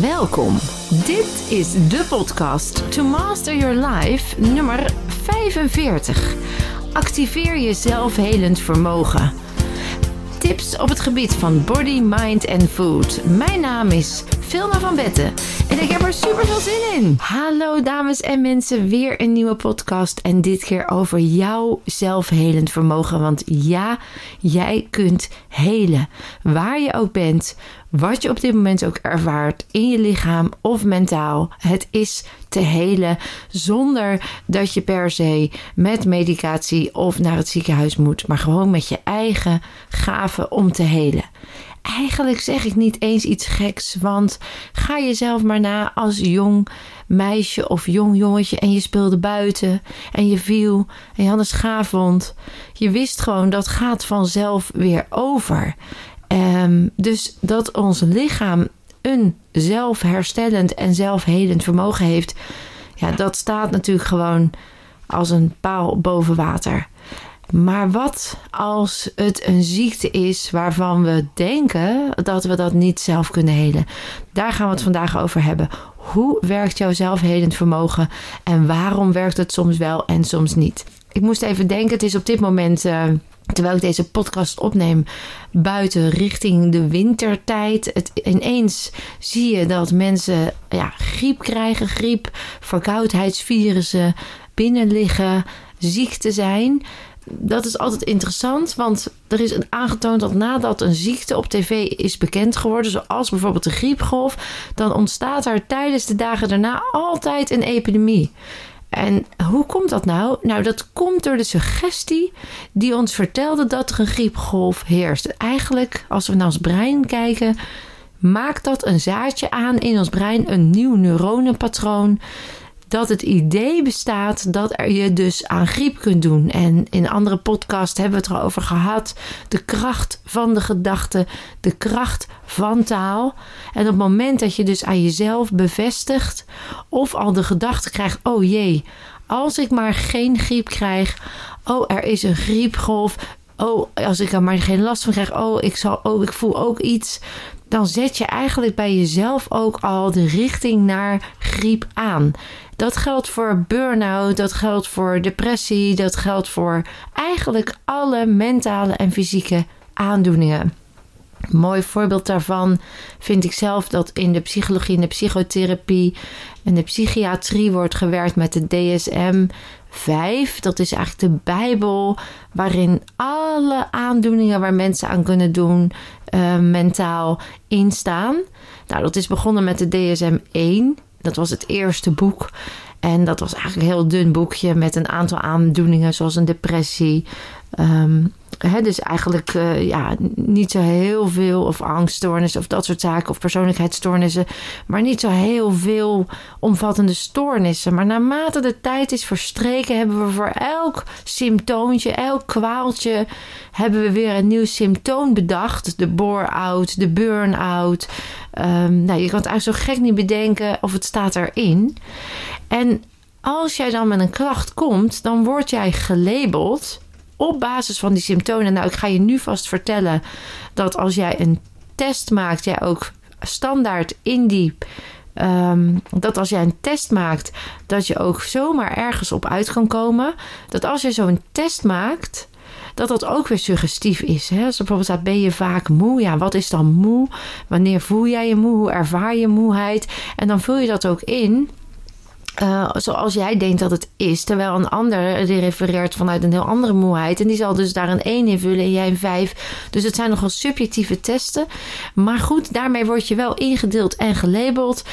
Welkom. Dit is de podcast To Master Your Life nummer 45. Activeer je zelfhelend vermogen. Tips op het gebied van body, mind en food. Mijn naam is Vilma van Betten en ik heb er super veel zin in. Hallo dames en mensen, weer een nieuwe podcast en dit keer over jouw zelfhelend vermogen. Want ja, jij kunt helen. Waar je ook bent, wat je op dit moment ook ervaart in je lichaam of mentaal. Het is te helen zonder dat je per se met medicatie of naar het ziekenhuis moet, maar gewoon met je eigen gaven om te helen. Eigenlijk zeg ik niet eens iets geks, want ga jezelf maar na als jong meisje of jong jongetje en je speelde buiten en je viel en je had een schaafwond. Je wist gewoon dat gaat vanzelf weer over. Um, dus dat ons lichaam een zelfherstellend en zelfhelend vermogen heeft, ja, dat staat natuurlijk gewoon als een paal boven water. Maar wat als het een ziekte is waarvan we denken dat we dat niet zelf kunnen helen? Daar gaan we het vandaag over hebben. Hoe werkt jouw zelfhelend vermogen en waarom werkt het soms wel en soms niet? Ik moest even denken, het is op dit moment. Uh, terwijl ik deze podcast opneem, buiten richting de wintertijd. Het, ineens zie je dat mensen ja, griep krijgen, griep, verkoudheidsvirussen binnenliggen, ziek te zijn. Dat is altijd interessant, want er is aangetoond dat nadat een ziekte op tv is bekend geworden, zoals bijvoorbeeld de griepgolf, dan ontstaat er tijdens de dagen daarna altijd een epidemie. En hoe komt dat nou? Nou, dat komt door de suggestie die ons vertelde dat er een griepgolf heerst. Eigenlijk, als we naar ons brein kijken, maakt dat een zaadje aan in ons brein, een nieuw neuronenpatroon dat het idee bestaat dat er je dus aan griep kunt doen. En in andere podcast hebben we het erover gehad. De kracht van de gedachte, de kracht van taal. En op het moment dat je dus aan jezelf bevestigt of al de gedachte krijgt: oh jee, als ik maar geen griep krijg. Oh, er is een griepgolf. Oh, als ik er maar geen last van krijg. Oh, ik, zal, oh, ik voel ook iets dan zet je eigenlijk bij jezelf ook al de richting naar griep aan. Dat geldt voor burn-out, dat geldt voor depressie, dat geldt voor eigenlijk alle mentale en fysieke aandoeningen. Een mooi voorbeeld daarvan vind ik zelf dat in de psychologie en de psychotherapie en de psychiatrie wordt gewerkt met de DSM 5. Dat is eigenlijk de Bijbel waarin alle aandoeningen waar mensen aan kunnen doen uh, mentaal instaan. Nou, dat is begonnen met de DSM 1. Dat was het eerste boek. En dat was eigenlijk een heel dun boekje met een aantal aandoeningen, zoals een depressie. Um, dus eigenlijk uh, ja, niet zo heel veel, of angststoornissen of dat soort zaken, of persoonlijkheidsstoornissen, maar niet zo heel veel omvattende stoornissen. Maar naarmate de tijd is verstreken, hebben we voor elk symptoontje, elk kwaaltje, hebben we weer een nieuw symptoom bedacht. De bore-out, de burn-out. Um, nou, je kan het eigenlijk zo gek niet bedenken of het staat erin. En als jij dan met een klacht komt, dan word jij gelabeld op basis van die symptomen. Nou, ik ga je nu vast vertellen dat als jij een test maakt, jij ook standaard in die. Um, dat als jij een test maakt, dat je ook zomaar ergens op uit kan komen. Dat als je zo'n test maakt, dat dat ook weer suggestief is. Hè? Als er bijvoorbeeld staat, ben je vaak moe? Ja, wat is dan moe? Wanneer voel jij je moe? Hoe ervaar je moeheid? En dan vul je dat ook in. Uh, zoals jij denkt dat het is. Terwijl een ander die refereert vanuit een heel andere moeheid. En die zal dus daar een 1 invullen en jij een 5. Dus het zijn nogal subjectieve testen. Maar goed, daarmee word je wel ingedeeld en gelabeld.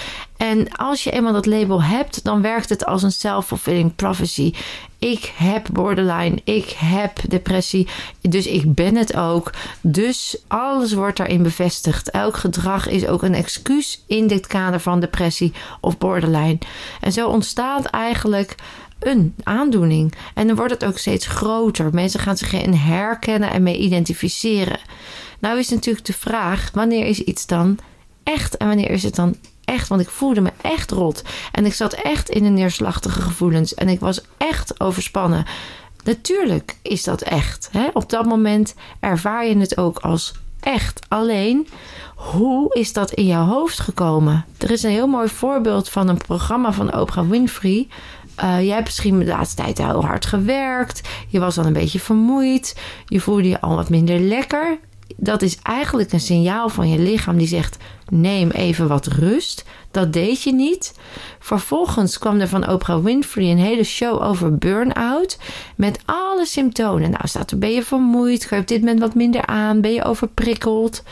En als je eenmaal dat label hebt, dan werkt het als een self-fulfilling prophecy. Ik heb borderline, ik heb depressie, dus ik ben het ook. Dus alles wordt daarin bevestigd. Elk gedrag is ook een excuus in dit kader van depressie of borderline. En zo ontstaat eigenlijk een aandoening. En dan wordt het ook steeds groter. Mensen gaan zich erin herkennen en mee identificeren. Nou is natuurlijk de vraag: wanneer is iets dan echt en wanneer is het dan echt, want ik voelde me echt rot. En ik zat echt in de neerslachtige gevoelens. En ik was echt overspannen. Natuurlijk is dat echt. Hè? Op dat moment ervaar je het ook als Echt. Alleen, hoe is dat in jouw hoofd gekomen? Er is een heel mooi voorbeeld van een programma van Oprah Winfrey. Uh, jij hebt misschien de laatste tijd heel hard gewerkt. Je was al een beetje vermoeid. Je voelde je al wat minder lekker. Dat is eigenlijk een signaal van je lichaam die zegt: neem even wat rust. Dat deed je niet. Vervolgens kwam er van Oprah Winfrey een hele show over burn-out. Met alle symptomen. Nou, staat er: ben je vermoeid? Ga je op dit moment wat minder aan? Ben je overprikkeld?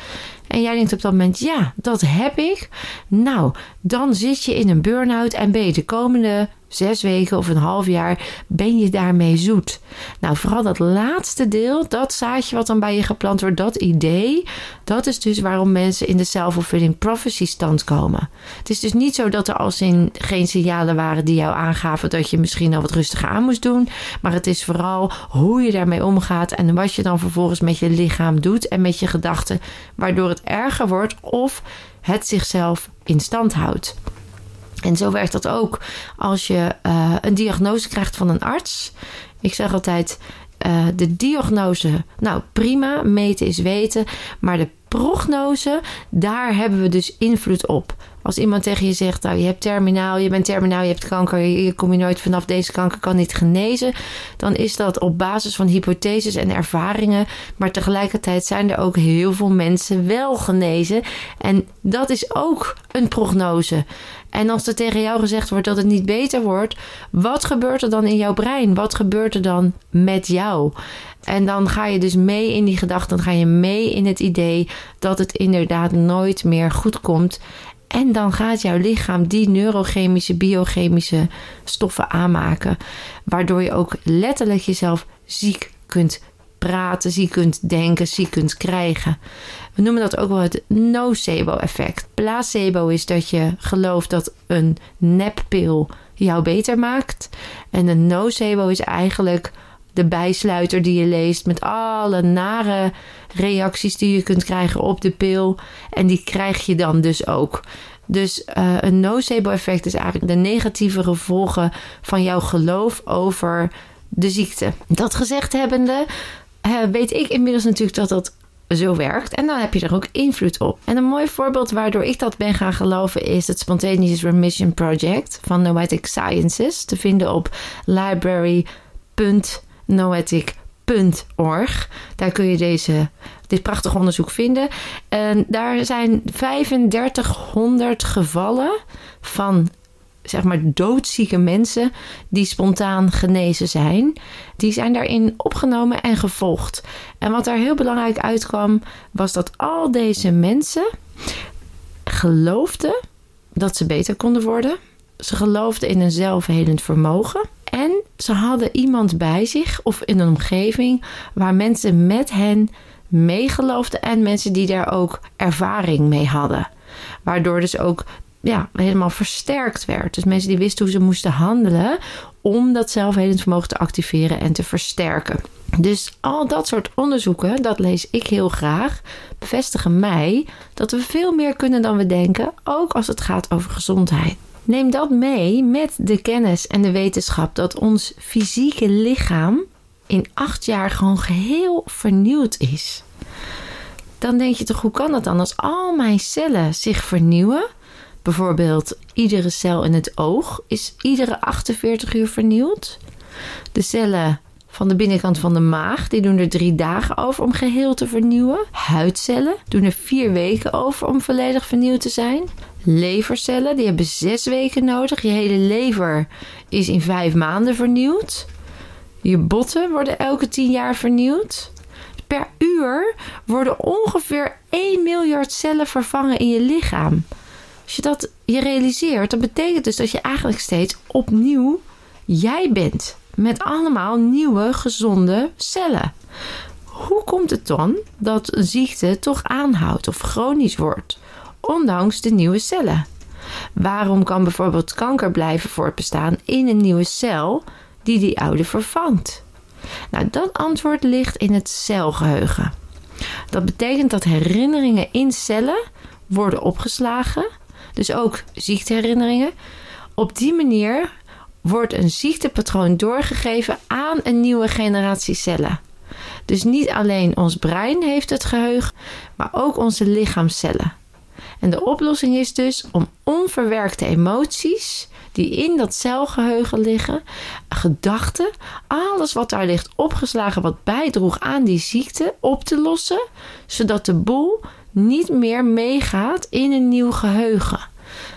En jij denkt op dat moment: ja, dat heb ik. Nou, dan zit je in een burn-out en ben je de komende zes weken of een half jaar ben je daarmee zoet. Nou, vooral dat laatste deel, dat zaadje wat dan bij je geplant wordt, dat idee, dat is dus waarom mensen in de self-fulfilling prophecy stand komen. Het is dus niet zo dat er als in geen signalen waren die jou aangaven dat je misschien al wat rustiger aan moest doen, maar het is vooral hoe je daarmee omgaat en wat je dan vervolgens met je lichaam doet en met je gedachten, waardoor het erger wordt of het zichzelf in stand houdt. En zo werkt dat ook als je uh, een diagnose krijgt van een arts. Ik zeg altijd: uh, de diagnose, nou prima, meten is weten. Maar de prognose, daar hebben we dus invloed op. Als iemand tegen je zegt, nou je hebt terminaal, je bent terminaal, je hebt kanker, je, kom je nooit vanaf deze kanker, kan niet genezen. Dan is dat op basis van hypotheses en ervaringen. Maar tegelijkertijd zijn er ook heel veel mensen wel genezen. En dat is ook een prognose. En als er tegen jou gezegd wordt dat het niet beter wordt, wat gebeurt er dan in jouw brein? Wat gebeurt er dan met jou? En dan ga je dus mee in die gedachte, dan ga je mee in het idee dat het inderdaad nooit meer goed komt. En dan gaat jouw lichaam die neurochemische, biochemische stoffen aanmaken, waardoor je ook letterlijk jezelf ziek kunt praten, ziek kunt denken, ziek kunt krijgen. We noemen dat ook wel het nocebo-effect. Placebo is dat je gelooft dat een neppil jou beter maakt. En een nocebo is eigenlijk de bijsluiter die je leest met alle nare reacties die je kunt krijgen op de pil. En die krijg je dan dus ook. Dus uh, een nocebo-effect is eigenlijk de negatieve gevolgen van jouw geloof over de ziekte. Dat gezegd hebbende, uh, weet ik inmiddels natuurlijk dat dat zo werkt. En dan heb je er ook invloed op. En een mooi voorbeeld waardoor ik dat ben gaan geloven is het Spontaneous Remission Project van Noetic Sciences. Te vinden op library.noetic.org. Daar kun je deze, dit prachtige onderzoek vinden. En daar zijn 3500 gevallen van zeg maar doodzieke mensen die spontaan genezen zijn, die zijn daarin opgenomen en gevolgd. En wat daar heel belangrijk uitkwam, was dat al deze mensen geloofden dat ze beter konden worden. Ze geloofden in een zelfhelend vermogen. En ze hadden iemand bij zich of in een omgeving waar mensen met hen meegeloofden en mensen die daar ook ervaring mee hadden. Waardoor dus ook ja, helemaal versterkt werd. Dus mensen die wisten hoe ze moesten handelen om dat zelfhelend vermogen te activeren en te versterken. Dus al dat soort onderzoeken, dat lees ik heel graag, bevestigen mij dat we veel meer kunnen dan we denken, ook als het gaat over gezondheid. Neem dat mee met de kennis en de wetenschap dat ons fysieke lichaam in acht jaar gewoon geheel vernieuwd is. Dan denk je toch, hoe kan dat dan als al mijn cellen zich vernieuwen? Bijvoorbeeld, iedere cel in het oog is iedere 48 uur vernieuwd. De cellen van de binnenkant van de maag die doen er drie dagen over om geheel te vernieuwen. Huidcellen doen er vier weken over om volledig vernieuwd te zijn. Levercellen die hebben zes weken nodig. Je hele lever is in vijf maanden vernieuwd. Je botten worden elke tien jaar vernieuwd. Per uur worden ongeveer 1 miljard cellen vervangen in je lichaam. Als je dat je realiseert, dan betekent dus dat je eigenlijk steeds opnieuw jij bent. Met allemaal nieuwe, gezonde cellen. Hoe komt het dan dat ziekte toch aanhoudt of chronisch wordt, ondanks de nieuwe cellen? Waarom kan bijvoorbeeld kanker blijven voortbestaan in een nieuwe cel die die oude vervangt? Nou, dat antwoord ligt in het celgeheugen. Dat betekent dat herinneringen in cellen worden opgeslagen dus ook ziekteherinneringen. Op die manier wordt een ziektepatroon doorgegeven aan een nieuwe generatie cellen. Dus niet alleen ons brein heeft het geheugen, maar ook onze lichaamcellen. En de oplossing is dus om onverwerkte emoties die in dat celgeheugen liggen, gedachten, alles wat daar ligt opgeslagen wat bijdroeg aan die ziekte, op te lossen, zodat de boel niet meer meegaat in een nieuw geheugen.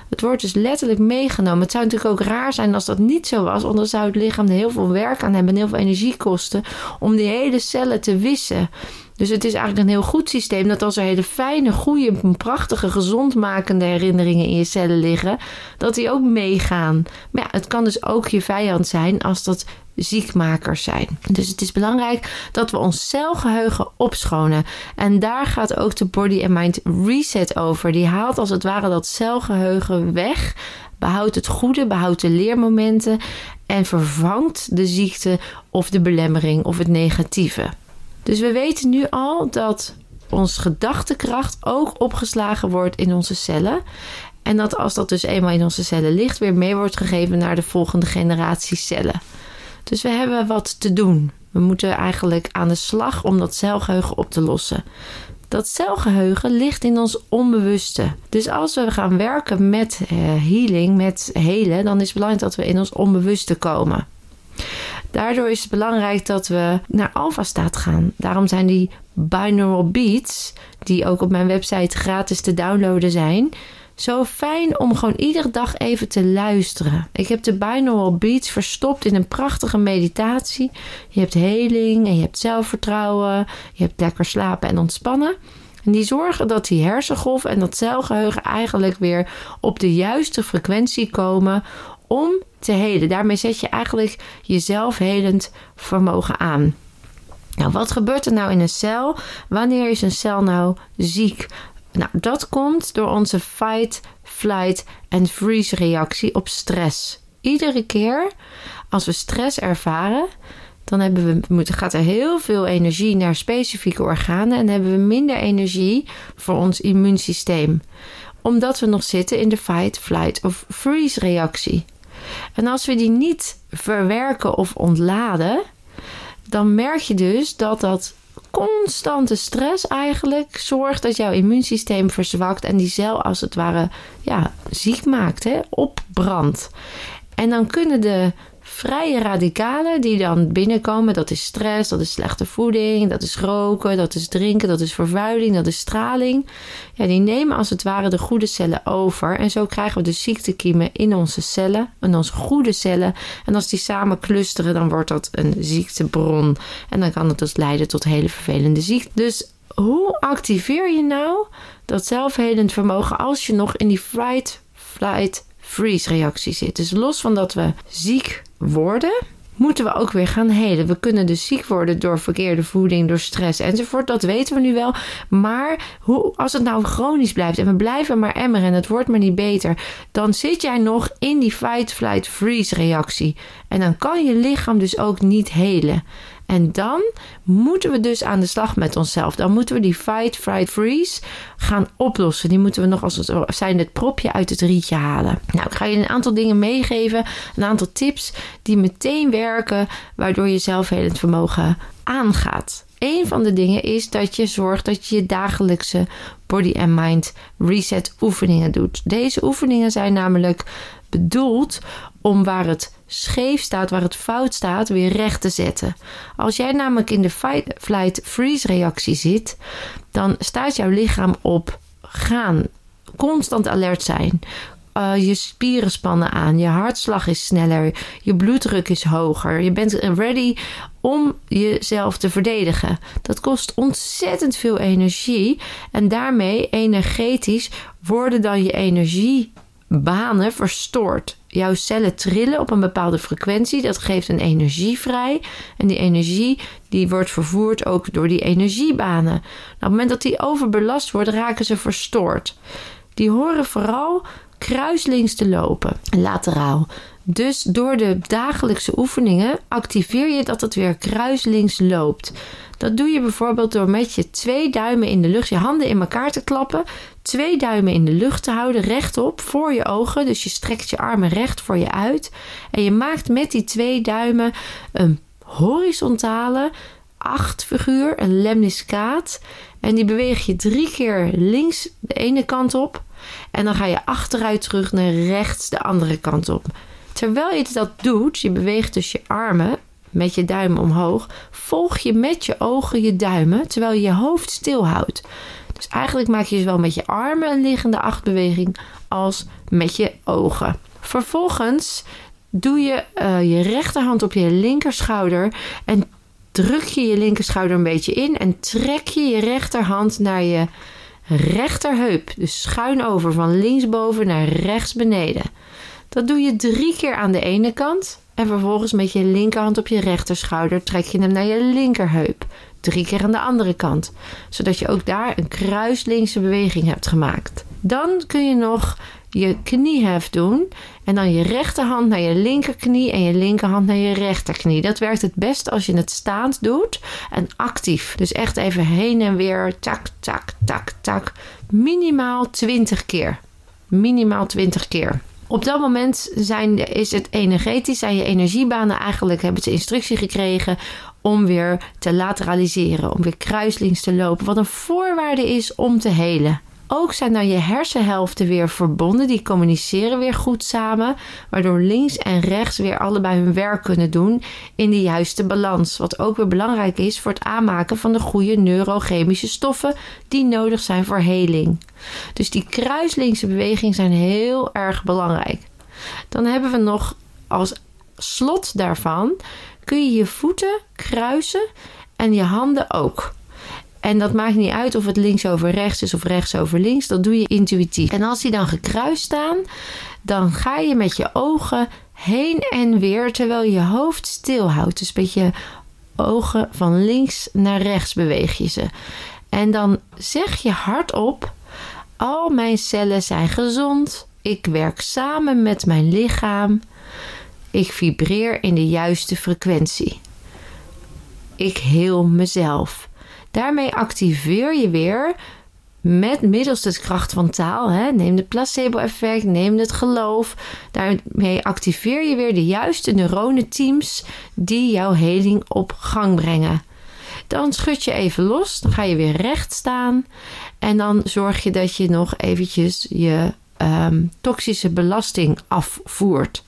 Het wordt dus letterlijk meegenomen. Het zou natuurlijk ook raar zijn als dat niet zo was, want dan zou het lichaam er heel veel werk aan hebben en heel veel energie kosten om die hele cellen te wissen. Dus het is eigenlijk een heel goed systeem dat als er hele fijne, goede, prachtige, gezondmakende herinneringen in je cellen liggen, dat die ook meegaan. Maar ja, het kan dus ook je vijand zijn als dat ziekmakers zijn. Dus het is belangrijk dat we ons celgeheugen opschonen. En daar gaat ook de Body and Mind Reset over. Die haalt als het ware dat celgeheugen weg. Behoudt het goede, behoudt de leermomenten en vervangt de ziekte of de belemmering of het negatieve. Dus we weten nu al dat onze gedachtekracht ook opgeslagen wordt in onze cellen. En dat als dat dus eenmaal in onze cellen ligt, weer mee wordt gegeven naar de volgende generatie cellen. Dus we hebben wat te doen. We moeten eigenlijk aan de slag om dat celgeheugen op te lossen. Dat celgeheugen ligt in ons onbewuste. Dus als we gaan werken met eh, healing, met helen, dan is het belangrijk dat we in ons onbewuste komen. Daardoor is het belangrijk dat we naar alfa-staat gaan. Daarom zijn die binaural beats, die ook op mijn website gratis te downloaden zijn, zo fijn om gewoon iedere dag even te luisteren. Ik heb de binaural beats verstopt in een prachtige meditatie. Je hebt heling en je hebt zelfvertrouwen. Je hebt lekker slapen en ontspannen. En die zorgen dat die hersengolf en dat celgeheugen eigenlijk weer op de juiste frequentie komen om te helen. Daarmee zet je eigenlijk jezelf helend vermogen aan. Nou, wat gebeurt er nou in een cel? Wanneer is een cel nou ziek? Nou, dat komt door onze fight, flight en freeze reactie op stress. Iedere keer als we stress ervaren, dan hebben we, gaat er heel veel energie naar specifieke organen en hebben we minder energie voor ons immuunsysteem. Omdat we nog zitten in de fight, flight of freeze reactie. En als we die niet verwerken of ontladen, dan merk je dus dat dat constante stress eigenlijk zorgt dat jouw immuunsysteem verzwakt en die cel als het ware ja, ziek maakt, hè, opbrandt. En dan kunnen de vrije radicalen die dan binnenkomen, dat is stress, dat is slechte voeding, dat is roken, dat is drinken, dat is vervuiling, dat is straling. Ja, die nemen als het ware de goede cellen over. En zo krijgen we de ziektekiemen in onze cellen, in onze goede cellen. En als die samen clusteren, dan wordt dat een ziektebron. En dan kan het dus leiden tot hele vervelende ziekte. Dus hoe activeer je nou dat zelfhelend vermogen als je nog in die fight, flight, freeze reactie zit? Dus los van dat we ziek worden, moeten we ook weer gaan helen. We kunnen dus ziek worden door verkeerde voeding, door stress enzovoort. Dat weten we nu wel. Maar hoe, als het nou chronisch blijft en we blijven maar emmeren en het wordt maar niet beter, dan zit jij nog in die fight, flight, freeze reactie. En dan kan je lichaam dus ook niet helen. En dan moeten we dus aan de slag met onszelf. Dan moeten we die fight, fright, freeze gaan oplossen. Die moeten we nog als het zijn het propje uit het rietje halen. Nou, ik ga je een aantal dingen meegeven. Een aantal tips die meteen werken. Waardoor je zelfhelend vermogen aangaat. Een van de dingen is dat je zorgt dat je je dagelijkse body and mind reset oefeningen doet. Deze oefeningen zijn namelijk bedoeld om waar het scheef staat, waar het fout staat, weer recht te zetten. Als jij namelijk in de fight, flight, freeze reactie zit, dan staat jouw lichaam op gaan. Constant alert zijn. Uh, je spieren spannen aan, je hartslag is sneller, je bloeddruk is hoger. Je bent ready om jezelf te verdedigen. Dat kost ontzettend veel energie en daarmee energetisch worden dan je energiebanen verstoord jouw cellen trillen op een bepaalde frequentie. Dat geeft een energie vrij. En die energie die wordt vervoerd ook door die energiebanen. Nou, op het moment dat die overbelast worden, raken ze verstoord. Die horen vooral kruislinks te lopen, lateraal. Dus door de dagelijkse oefeningen activeer je dat het weer kruislinks loopt. Dat doe je bijvoorbeeld door met je twee duimen in de lucht, je handen in elkaar te klappen, twee duimen in de lucht te houden, rechtop voor je ogen. Dus je strekt je armen recht voor je uit. En je maakt met die twee duimen een horizontale 8 figuur, een lemniscaat. En die beweeg je drie keer links de ene kant op. En dan ga je achteruit terug naar rechts de andere kant op. Terwijl je dat doet, je beweegt dus je armen met je duim omhoog, volg je met je ogen je duimen terwijl je je hoofd stilhoudt. Dus eigenlijk maak je zowel met je armen een liggende achtbeweging als met je ogen. Vervolgens doe je uh, je rechterhand op je linkerschouder en druk je je linkerschouder een beetje in en trek je je rechterhand naar je rechterheup. Dus schuin over van linksboven naar rechts beneden. Dat doe je drie keer aan de ene kant. En vervolgens met je linkerhand op je rechterschouder trek je hem naar je linkerheup. Drie keer aan de andere kant. Zodat je ook daar een kruislinkse beweging hebt gemaakt. Dan kun je nog je kniehef doen. En dan je rechterhand naar je linkerknie en je linkerhand naar je rechterknie. Dat werkt het best als je het staand doet en actief. Dus echt even heen en weer. Tak, tak, tak, tak. Minimaal 20 keer. Minimaal 20 keer. Op dat moment zijn, is het energetisch, zijn je energiebanen eigenlijk, hebben ze instructie gekregen om weer te lateraliseren, om weer kruislinks te lopen, wat een voorwaarde is om te helen. Ook zijn dan je hersenhelften weer verbonden. Die communiceren weer goed samen. Waardoor links en rechts weer allebei hun werk kunnen doen in de juiste balans. Wat ook weer belangrijk is voor het aanmaken van de goede neurochemische stoffen die nodig zijn voor heling. Dus die kruislinkse bewegingen zijn heel erg belangrijk. Dan hebben we nog als slot daarvan kun je je voeten kruisen en je handen ook. En dat maakt niet uit of het links over rechts is of rechts over links. Dat doe je intuïtief. En als die dan gekruist staan, dan ga je met je ogen heen en weer terwijl je hoofd stilhoudt. Dus met je ogen van links naar rechts beweeg je ze. En dan zeg je hardop: Al mijn cellen zijn gezond. Ik werk samen met mijn lichaam. Ik vibreer in de juiste frequentie. Ik heel mezelf. Daarmee activeer je weer met middels de kracht van taal. Hè, neem het placebo-effect, neem het geloof. Daarmee activeer je weer de juiste neuronenteams die jouw heling op gang brengen. Dan schud je even los, dan ga je weer recht staan. En dan zorg je dat je nog eventjes je ehm, toxische belasting afvoert.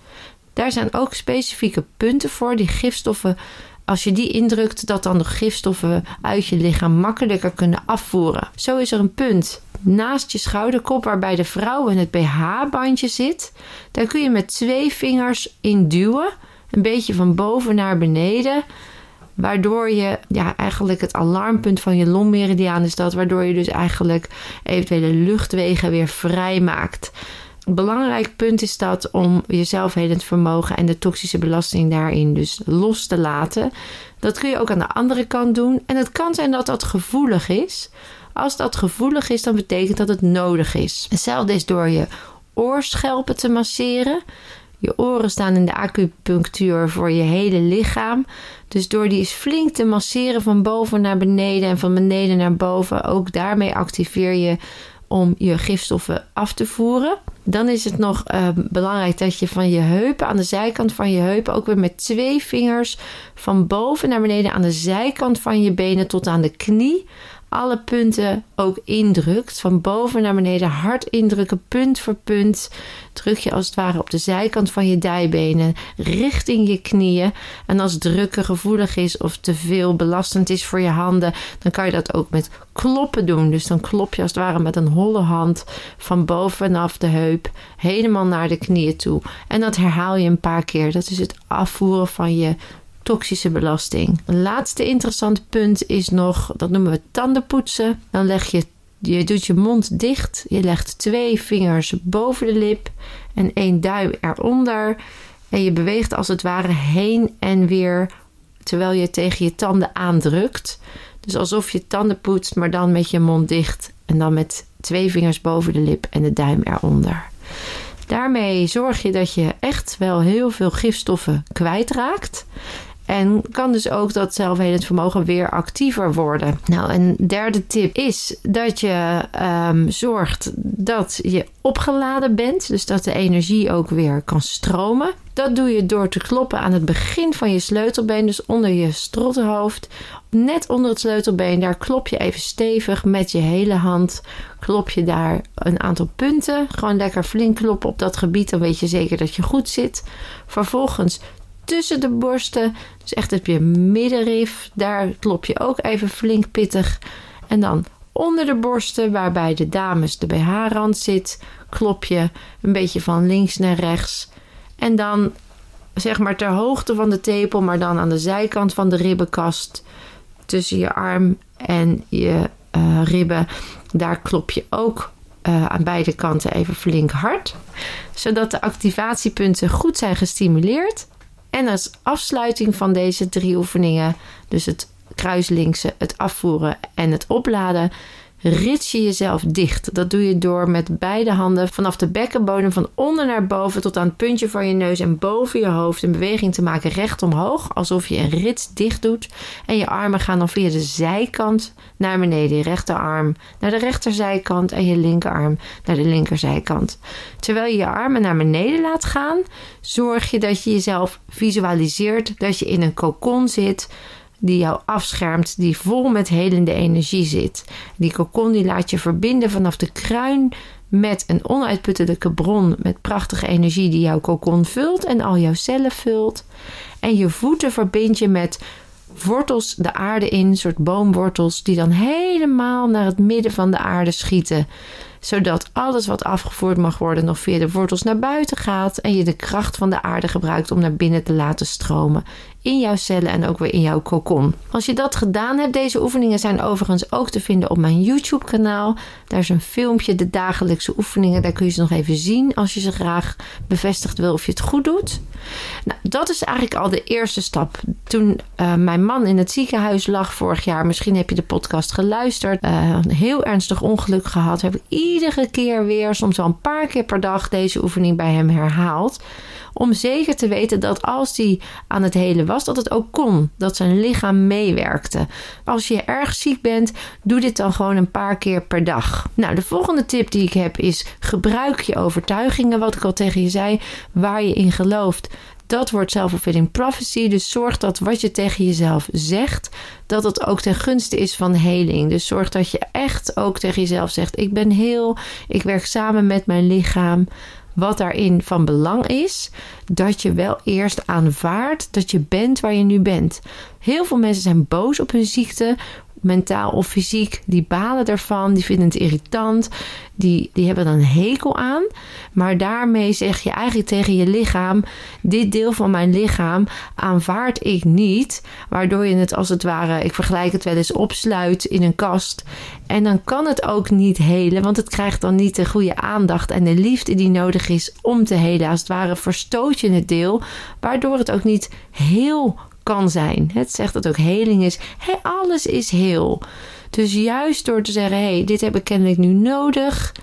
Daar zijn ook specifieke punten voor die gifstoffen als je die indrukt, dat dan de gifstoffen uit je lichaam makkelijker kunnen afvoeren. Zo is er een punt naast je schouderkop waarbij de vrouw in het BH-bandje zit. Daar kun je met twee vingers in duwen, een beetje van boven naar beneden. Waardoor je ja, eigenlijk het alarmpunt van je longmeridiaan is dat. Waardoor je dus eigenlijk eventuele luchtwegen weer vrij maakt. Belangrijk punt is dat om je zelfhelend vermogen en de toxische belasting daarin dus los te laten. Dat kun je ook aan de andere kant doen. En het kan zijn dat dat gevoelig is. Als dat gevoelig is, dan betekent dat het nodig is. Hetzelfde is door je oorschelpen te masseren. Je oren staan in de acupunctuur voor je hele lichaam. Dus door die eens flink te masseren van boven naar beneden en van beneden naar boven, ook daarmee activeer je om je gifstoffen af te voeren. Dan is het nog uh, belangrijk dat je van je heupen, aan de zijkant van je heupen, ook weer met twee vingers van boven naar beneden aan de zijkant van je benen tot aan de knie alle punten ook indrukt. Van boven naar beneden hard indrukken, punt voor punt. Druk je als het ware op de zijkant van je dijbenen richting je knieën. En als drukken gevoelig is of te veel belastend is voor je handen, dan kan je dat ook met kloppen doen. Dus dan klop je als het ware met een holle hand van bovenaf de heup helemaal naar de knieën toe. En dat herhaal je een paar keer. Dat is het afvoeren van je toxische belasting. Een laatste interessant punt is nog, dat noemen we tandenpoetsen. Dan leg je, je doet je mond dicht. Je legt twee vingers boven de lip en één duim eronder. En je beweegt als het ware heen en weer terwijl je tegen je tanden aandrukt. Dus alsof je tanden poetst, maar dan met je mond dicht. En dan met twee vingers boven de lip en de duim eronder. Daarmee zorg je dat je echt wel heel veel gifstoffen kwijtraakt. En kan dus ook dat zelfhelend vermogen weer actiever worden. Nou, een derde tip is dat je um, zorgt dat je opgeladen bent. Dus dat de energie ook weer kan stromen. Dat doe je door te kloppen aan het begin van je sleutelbeen, dus onder je strottenhoofd. Net onder het sleutelbeen, daar klop je even stevig met je hele hand. Klop je daar een aantal punten. Gewoon lekker flink kloppen op dat gebied, dan weet je zeker dat je goed zit. Vervolgens tussen de borsten, dus echt op je middenrif, daar klop je ook even flink pittig. En dan onder de borsten, waarbij de dames de BH-rand zit, klop je een beetje van links naar rechts. En dan zeg maar ter hoogte van de tepel, maar dan aan de zijkant van de ribbenkast, tussen je arm en je uh, ribben, daar klop je ook uh, aan beide kanten even flink hard, zodat de activatiepunten goed zijn gestimuleerd. En als afsluiting van deze drie oefeningen, dus het kruislinkse, het afvoeren en het opladen, rits je jezelf dicht. Dat doe je door met beide handen vanaf de bekkenbodem van onder naar boven tot aan het puntje van je neus en boven je hoofd een beweging te maken recht omhoog, alsof je een rits dicht doet. En je armen gaan dan via de zijkant naar beneden. Je rechterarm naar de rechterzijkant en je linkerarm naar de linkerzijkant. Terwijl je je armen naar beneden laat gaan, zorg je dat je jezelf visualiseert dat je in een kokon zit die jou afschermt, die vol met helende energie zit. Die kokon die laat je verbinden vanaf de kruin met een onuitputtelijke bron met prachtige energie die jouw kokon vult en al jouw cellen vult. En je voeten verbind je met wortels de aarde in, soort boomwortels die dan helemaal naar het midden van de aarde schieten zodat alles wat afgevoerd mag worden nog via de wortels naar buiten gaat en je de kracht van de aarde gebruikt om naar binnen te laten stromen in jouw cellen en ook weer in jouw kokon. Als je dat gedaan hebt, deze oefeningen zijn overigens ook te vinden op mijn YouTube kanaal. Daar is een filmpje, de dagelijkse oefeningen. Daar kun je ze nog even zien als je ze graag bevestigd wil of je het goed doet. Nou, dat is eigenlijk al de eerste stap. Toen uh, mijn man in het ziekenhuis lag vorig jaar, misschien heb je de podcast geluisterd, uh, een heel ernstig ongeluk gehad, heb ik iedere keer weer, soms wel een paar keer per dag, deze oefening bij hem herhaald. Om zeker te weten dat als hij aan het helen was, dat het ook kon. Dat zijn lichaam meewerkte. Als je erg ziek bent, doe dit dan gewoon een paar keer per dag. Nou, de volgende tip die ik heb is: gebruik je overtuigingen, wat ik al tegen je zei, waar je in gelooft. Dat wordt self-fulfilling prophecy. Dus zorg dat wat je tegen jezelf zegt, dat het ook ten gunste is van heling. Dus zorg dat je echt ook tegen jezelf zegt: Ik ben heel, ik werk samen met mijn lichaam wat daarin van belang is, dat je wel eerst aanvaardt dat je bent waar je nu bent. Heel veel mensen zijn boos op hun ziekte, mentaal of fysiek, die balen ervan, die vinden het irritant, die, die hebben er een hekel aan. Maar daarmee zeg je eigenlijk tegen je lichaam: dit deel van mijn lichaam aanvaard ik niet. Waardoor je het als het ware, ik vergelijk het wel eens, opsluit in een kast. En dan kan het ook niet helen, want het krijgt dan niet de goede aandacht en de liefde die nodig is om te helen. Als het ware verstoot je het deel, waardoor het ook niet heel kan zijn. Het zegt dat ook heling is. Hey, alles is heel. Dus juist door te zeggen: hey, dit heb ik kennelijk nu nodig.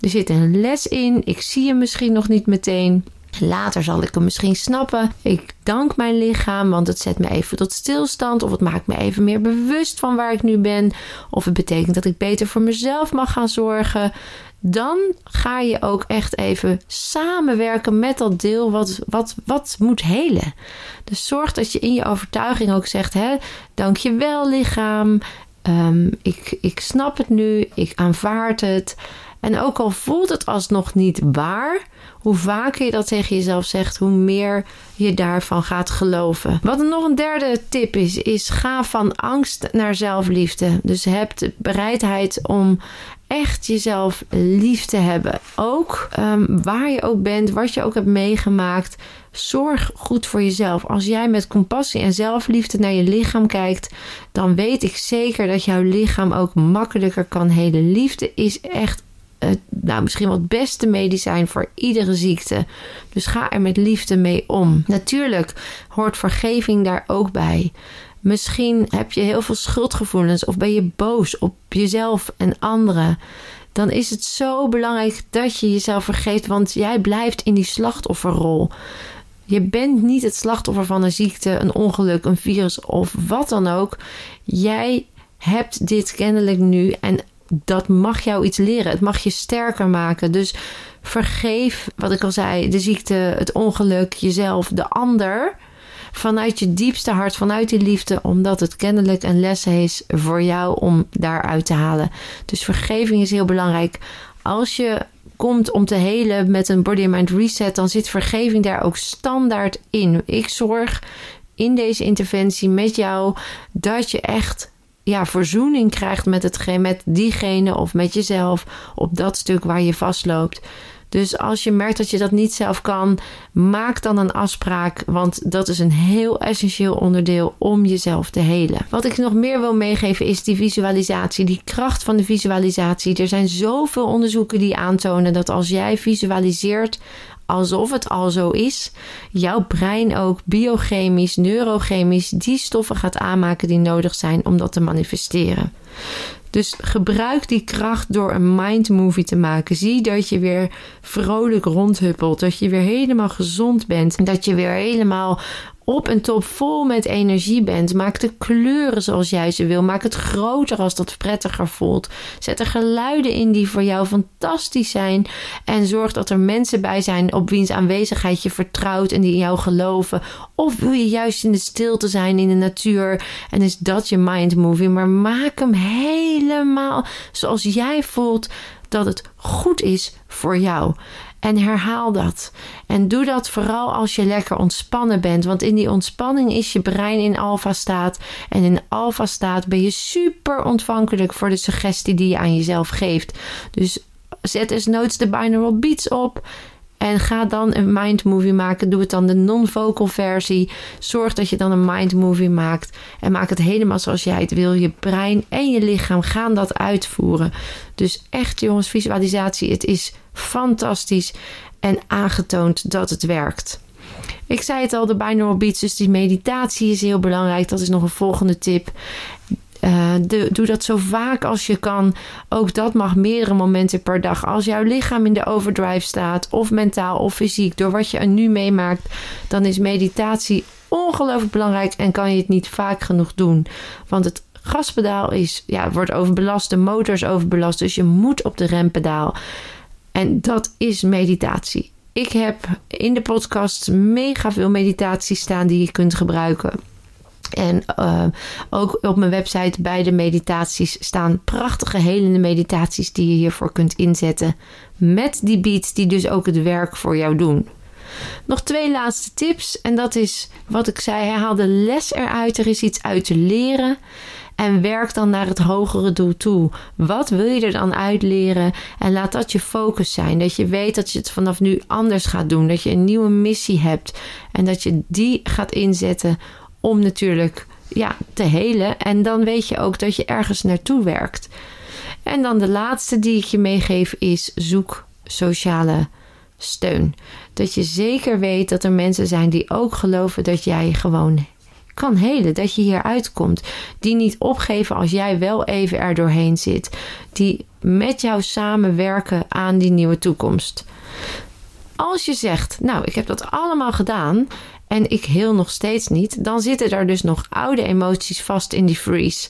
Er zit een les in. Ik zie hem misschien nog niet meteen. Later zal ik hem misschien snappen. Ik dank mijn lichaam, want het zet me even tot stilstand. Of het maakt me even meer bewust van waar ik nu ben. Of het betekent dat ik beter voor mezelf mag gaan zorgen dan ga je ook echt even samenwerken met dat deel wat, wat, wat moet helen. Dus zorg dat je in je overtuiging ook zegt: hè, Dankjewel, lichaam. Um, ik, ik snap het nu, ik aanvaard het. En ook al voelt het alsnog niet waar, hoe vaker je dat tegen jezelf zegt, hoe meer je daarvan gaat geloven. Wat nog een derde tip is, is ga van angst naar zelfliefde. Dus heb de bereidheid om echt jezelf lief te hebben. Ook um, waar je ook bent, wat je ook hebt meegemaakt. Zorg goed voor jezelf. Als jij met compassie en zelfliefde naar je lichaam kijkt, dan weet ik zeker dat jouw lichaam ook makkelijker kan helen. Liefde is echt het, nou, misschien wel het beste medicijn voor iedere ziekte. Dus ga er met liefde mee om. Natuurlijk hoort vergeving daar ook bij. Misschien heb je heel veel schuldgevoelens of ben je boos op jezelf en anderen. Dan is het zo belangrijk dat je jezelf vergeet, want jij blijft in die slachtofferrol. Je bent niet het slachtoffer van een ziekte, een ongeluk, een virus of wat dan ook. Jij hebt dit kennelijk nu en dat mag jou iets leren. Het mag je sterker maken. Dus vergeef, wat ik al zei, de ziekte, het ongeluk, jezelf, de ander. Vanuit je diepste hart, vanuit die liefde, omdat het kennelijk een les is voor jou om daaruit te halen. Dus vergeving is heel belangrijk. Als je komt om te helen met een body mind reset, dan zit vergeving daar ook standaard in. Ik zorg in deze interventie met jou dat je echt ja, verzoening krijgt met, het, met diegene of met jezelf op dat stuk waar je vastloopt. Dus als je merkt dat je dat niet zelf kan, maak dan een afspraak. Want dat is een heel essentieel onderdeel om jezelf te helen. Wat ik nog meer wil meegeven is die visualisatie, die kracht van de visualisatie. Er zijn zoveel onderzoeken die aantonen dat als jij visualiseert alsof het al zo is, jouw brein ook biochemisch, neurochemisch die stoffen gaat aanmaken die nodig zijn om dat te manifesteren. Dus gebruik die kracht door een mind movie te maken. Zie dat je weer vrolijk rondhuppelt. Dat je weer helemaal gezond bent. Dat je weer helemaal op en top vol met energie bent. Maak de kleuren zoals jij ze wil. Maak het groter als dat prettiger voelt. Zet er geluiden in die voor jou fantastisch zijn. En zorg dat er mensen bij zijn op wiens aanwezigheid je vertrouwt en die in jou geloven. Of wil je juist in de stilte zijn in de natuur en is dat je mind movie. Maar maak hem helemaal zoals jij voelt dat het goed is voor jou. En herhaal dat. En doe dat vooral als je lekker ontspannen bent. Want in die ontspanning is je brein in alfa-staat. En in alfa-staat ben je super ontvankelijk voor de suggestie die je aan jezelf geeft. Dus zet eens noods de binaural beats op. En ga dan een mind movie maken. Doe het dan de non-vocal versie. Zorg dat je dan een mind movie maakt. En maak het helemaal zoals jij het wil. Je brein en je lichaam gaan dat uitvoeren. Dus echt jongens, visualisatie. Het is fantastisch. En aangetoond dat het werkt. Ik zei het al, de binaural beats, dus die meditatie is heel belangrijk. Dat is nog een volgende tip. Uh, doe dat zo vaak als je kan. Ook dat mag meerdere momenten per dag. Als jouw lichaam in de overdrive staat, of mentaal of fysiek, door wat je er nu meemaakt, dan is meditatie ongelooflijk belangrijk en kan je het niet vaak genoeg doen. Want het gaspedaal is, ja, wordt overbelast, de motor is overbelast, dus je moet op de rempedaal. En dat is meditatie. Ik heb in de podcast mega veel meditaties staan die je kunt gebruiken. En uh, ook op mijn website bij de meditaties staan prachtige helende meditaties die je hiervoor kunt inzetten. Met die beats die dus ook het werk voor jou doen. Nog twee laatste tips. En dat is wat ik zei: haal de les eruit. Er is iets uit te leren. En werk dan naar het hogere doel toe. Wat wil je er dan uitleren? En laat dat je focus zijn. Dat je weet dat je het vanaf nu anders gaat doen. Dat je een nieuwe missie hebt. En dat je die gaat inzetten om natuurlijk ja, te helen. En dan weet je ook dat je ergens naartoe werkt. En dan de laatste die ik je meegeef is zoek sociale steun. Dat je zeker weet dat er mensen zijn die ook geloven dat jij gewoon kan helen. Dat je hier uitkomt. Die niet opgeven als jij wel even er doorheen zit. Die met jou samenwerken aan die nieuwe toekomst. Als je zegt, nou, ik heb dat allemaal gedaan en ik heel nog steeds niet, dan zitten er dus nog oude emoties vast in die freeze.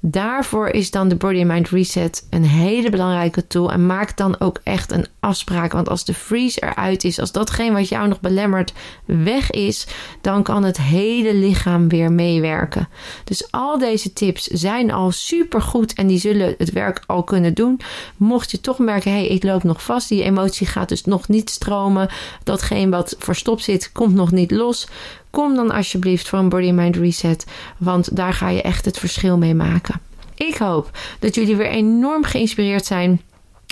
Daarvoor is dan de Body Mind Reset een hele belangrijke tool. En maak dan ook echt een afspraak. Want als de freeze eruit is, als datgene wat jou nog belemmert weg is, dan kan het hele lichaam weer meewerken. Dus al deze tips zijn al super goed en die zullen het werk al kunnen doen. Mocht je toch merken, hé, hey, ik loop nog vast, die emotie gaat dus nog niet stromen. Datgene wat verstopt zit, komt nog niet los Kom dan alsjeblieft voor een Body Mind Reset, want daar ga je echt het verschil mee maken. Ik hoop dat jullie weer enorm geïnspireerd zijn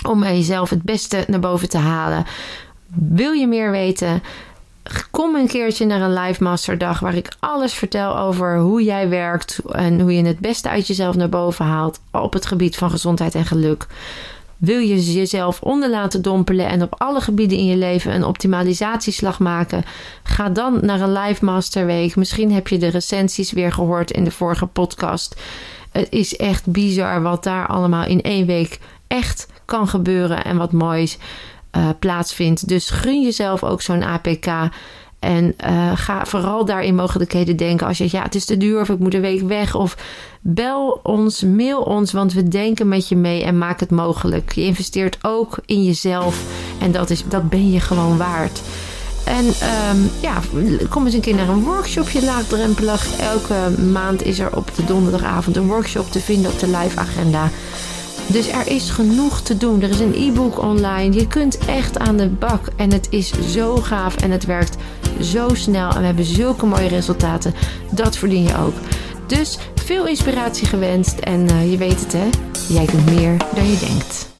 om jezelf het beste naar boven te halen. Wil je meer weten? Kom een keertje naar een live masterdag waar ik alles vertel over hoe jij werkt en hoe je het beste uit jezelf naar boven haalt op het gebied van gezondheid en geluk. Wil je jezelf onder laten dompelen en op alle gebieden in je leven een optimalisatieslag maken? Ga dan naar een live masterweek. Misschien heb je de recensies weer gehoord in de vorige podcast. Het is echt bizar wat daar allemaal in één week echt kan gebeuren en wat moois uh, plaatsvindt. Dus gun jezelf ook zo'n APK. En uh, ga vooral daarin mogelijkheden denken. Als je ja, het is te duur of ik moet een week weg. Of bel ons, mail ons, want we denken met je mee en maak het mogelijk. Je investeert ook in jezelf en dat, is, dat ben je gewoon waard. En um, ja, kom eens een keer naar een workshopje laagdrempelig. Elke maand is er op de donderdagavond een workshop te vinden op de live agenda. Dus er is genoeg te doen. Er is een e-book online. Je kunt echt aan de bak. En het is zo gaaf en het werkt zo snel. En we hebben zulke mooie resultaten. Dat verdien je ook. Dus veel inspiratie gewenst. En uh, je weet het hè, jij kunt meer dan je denkt.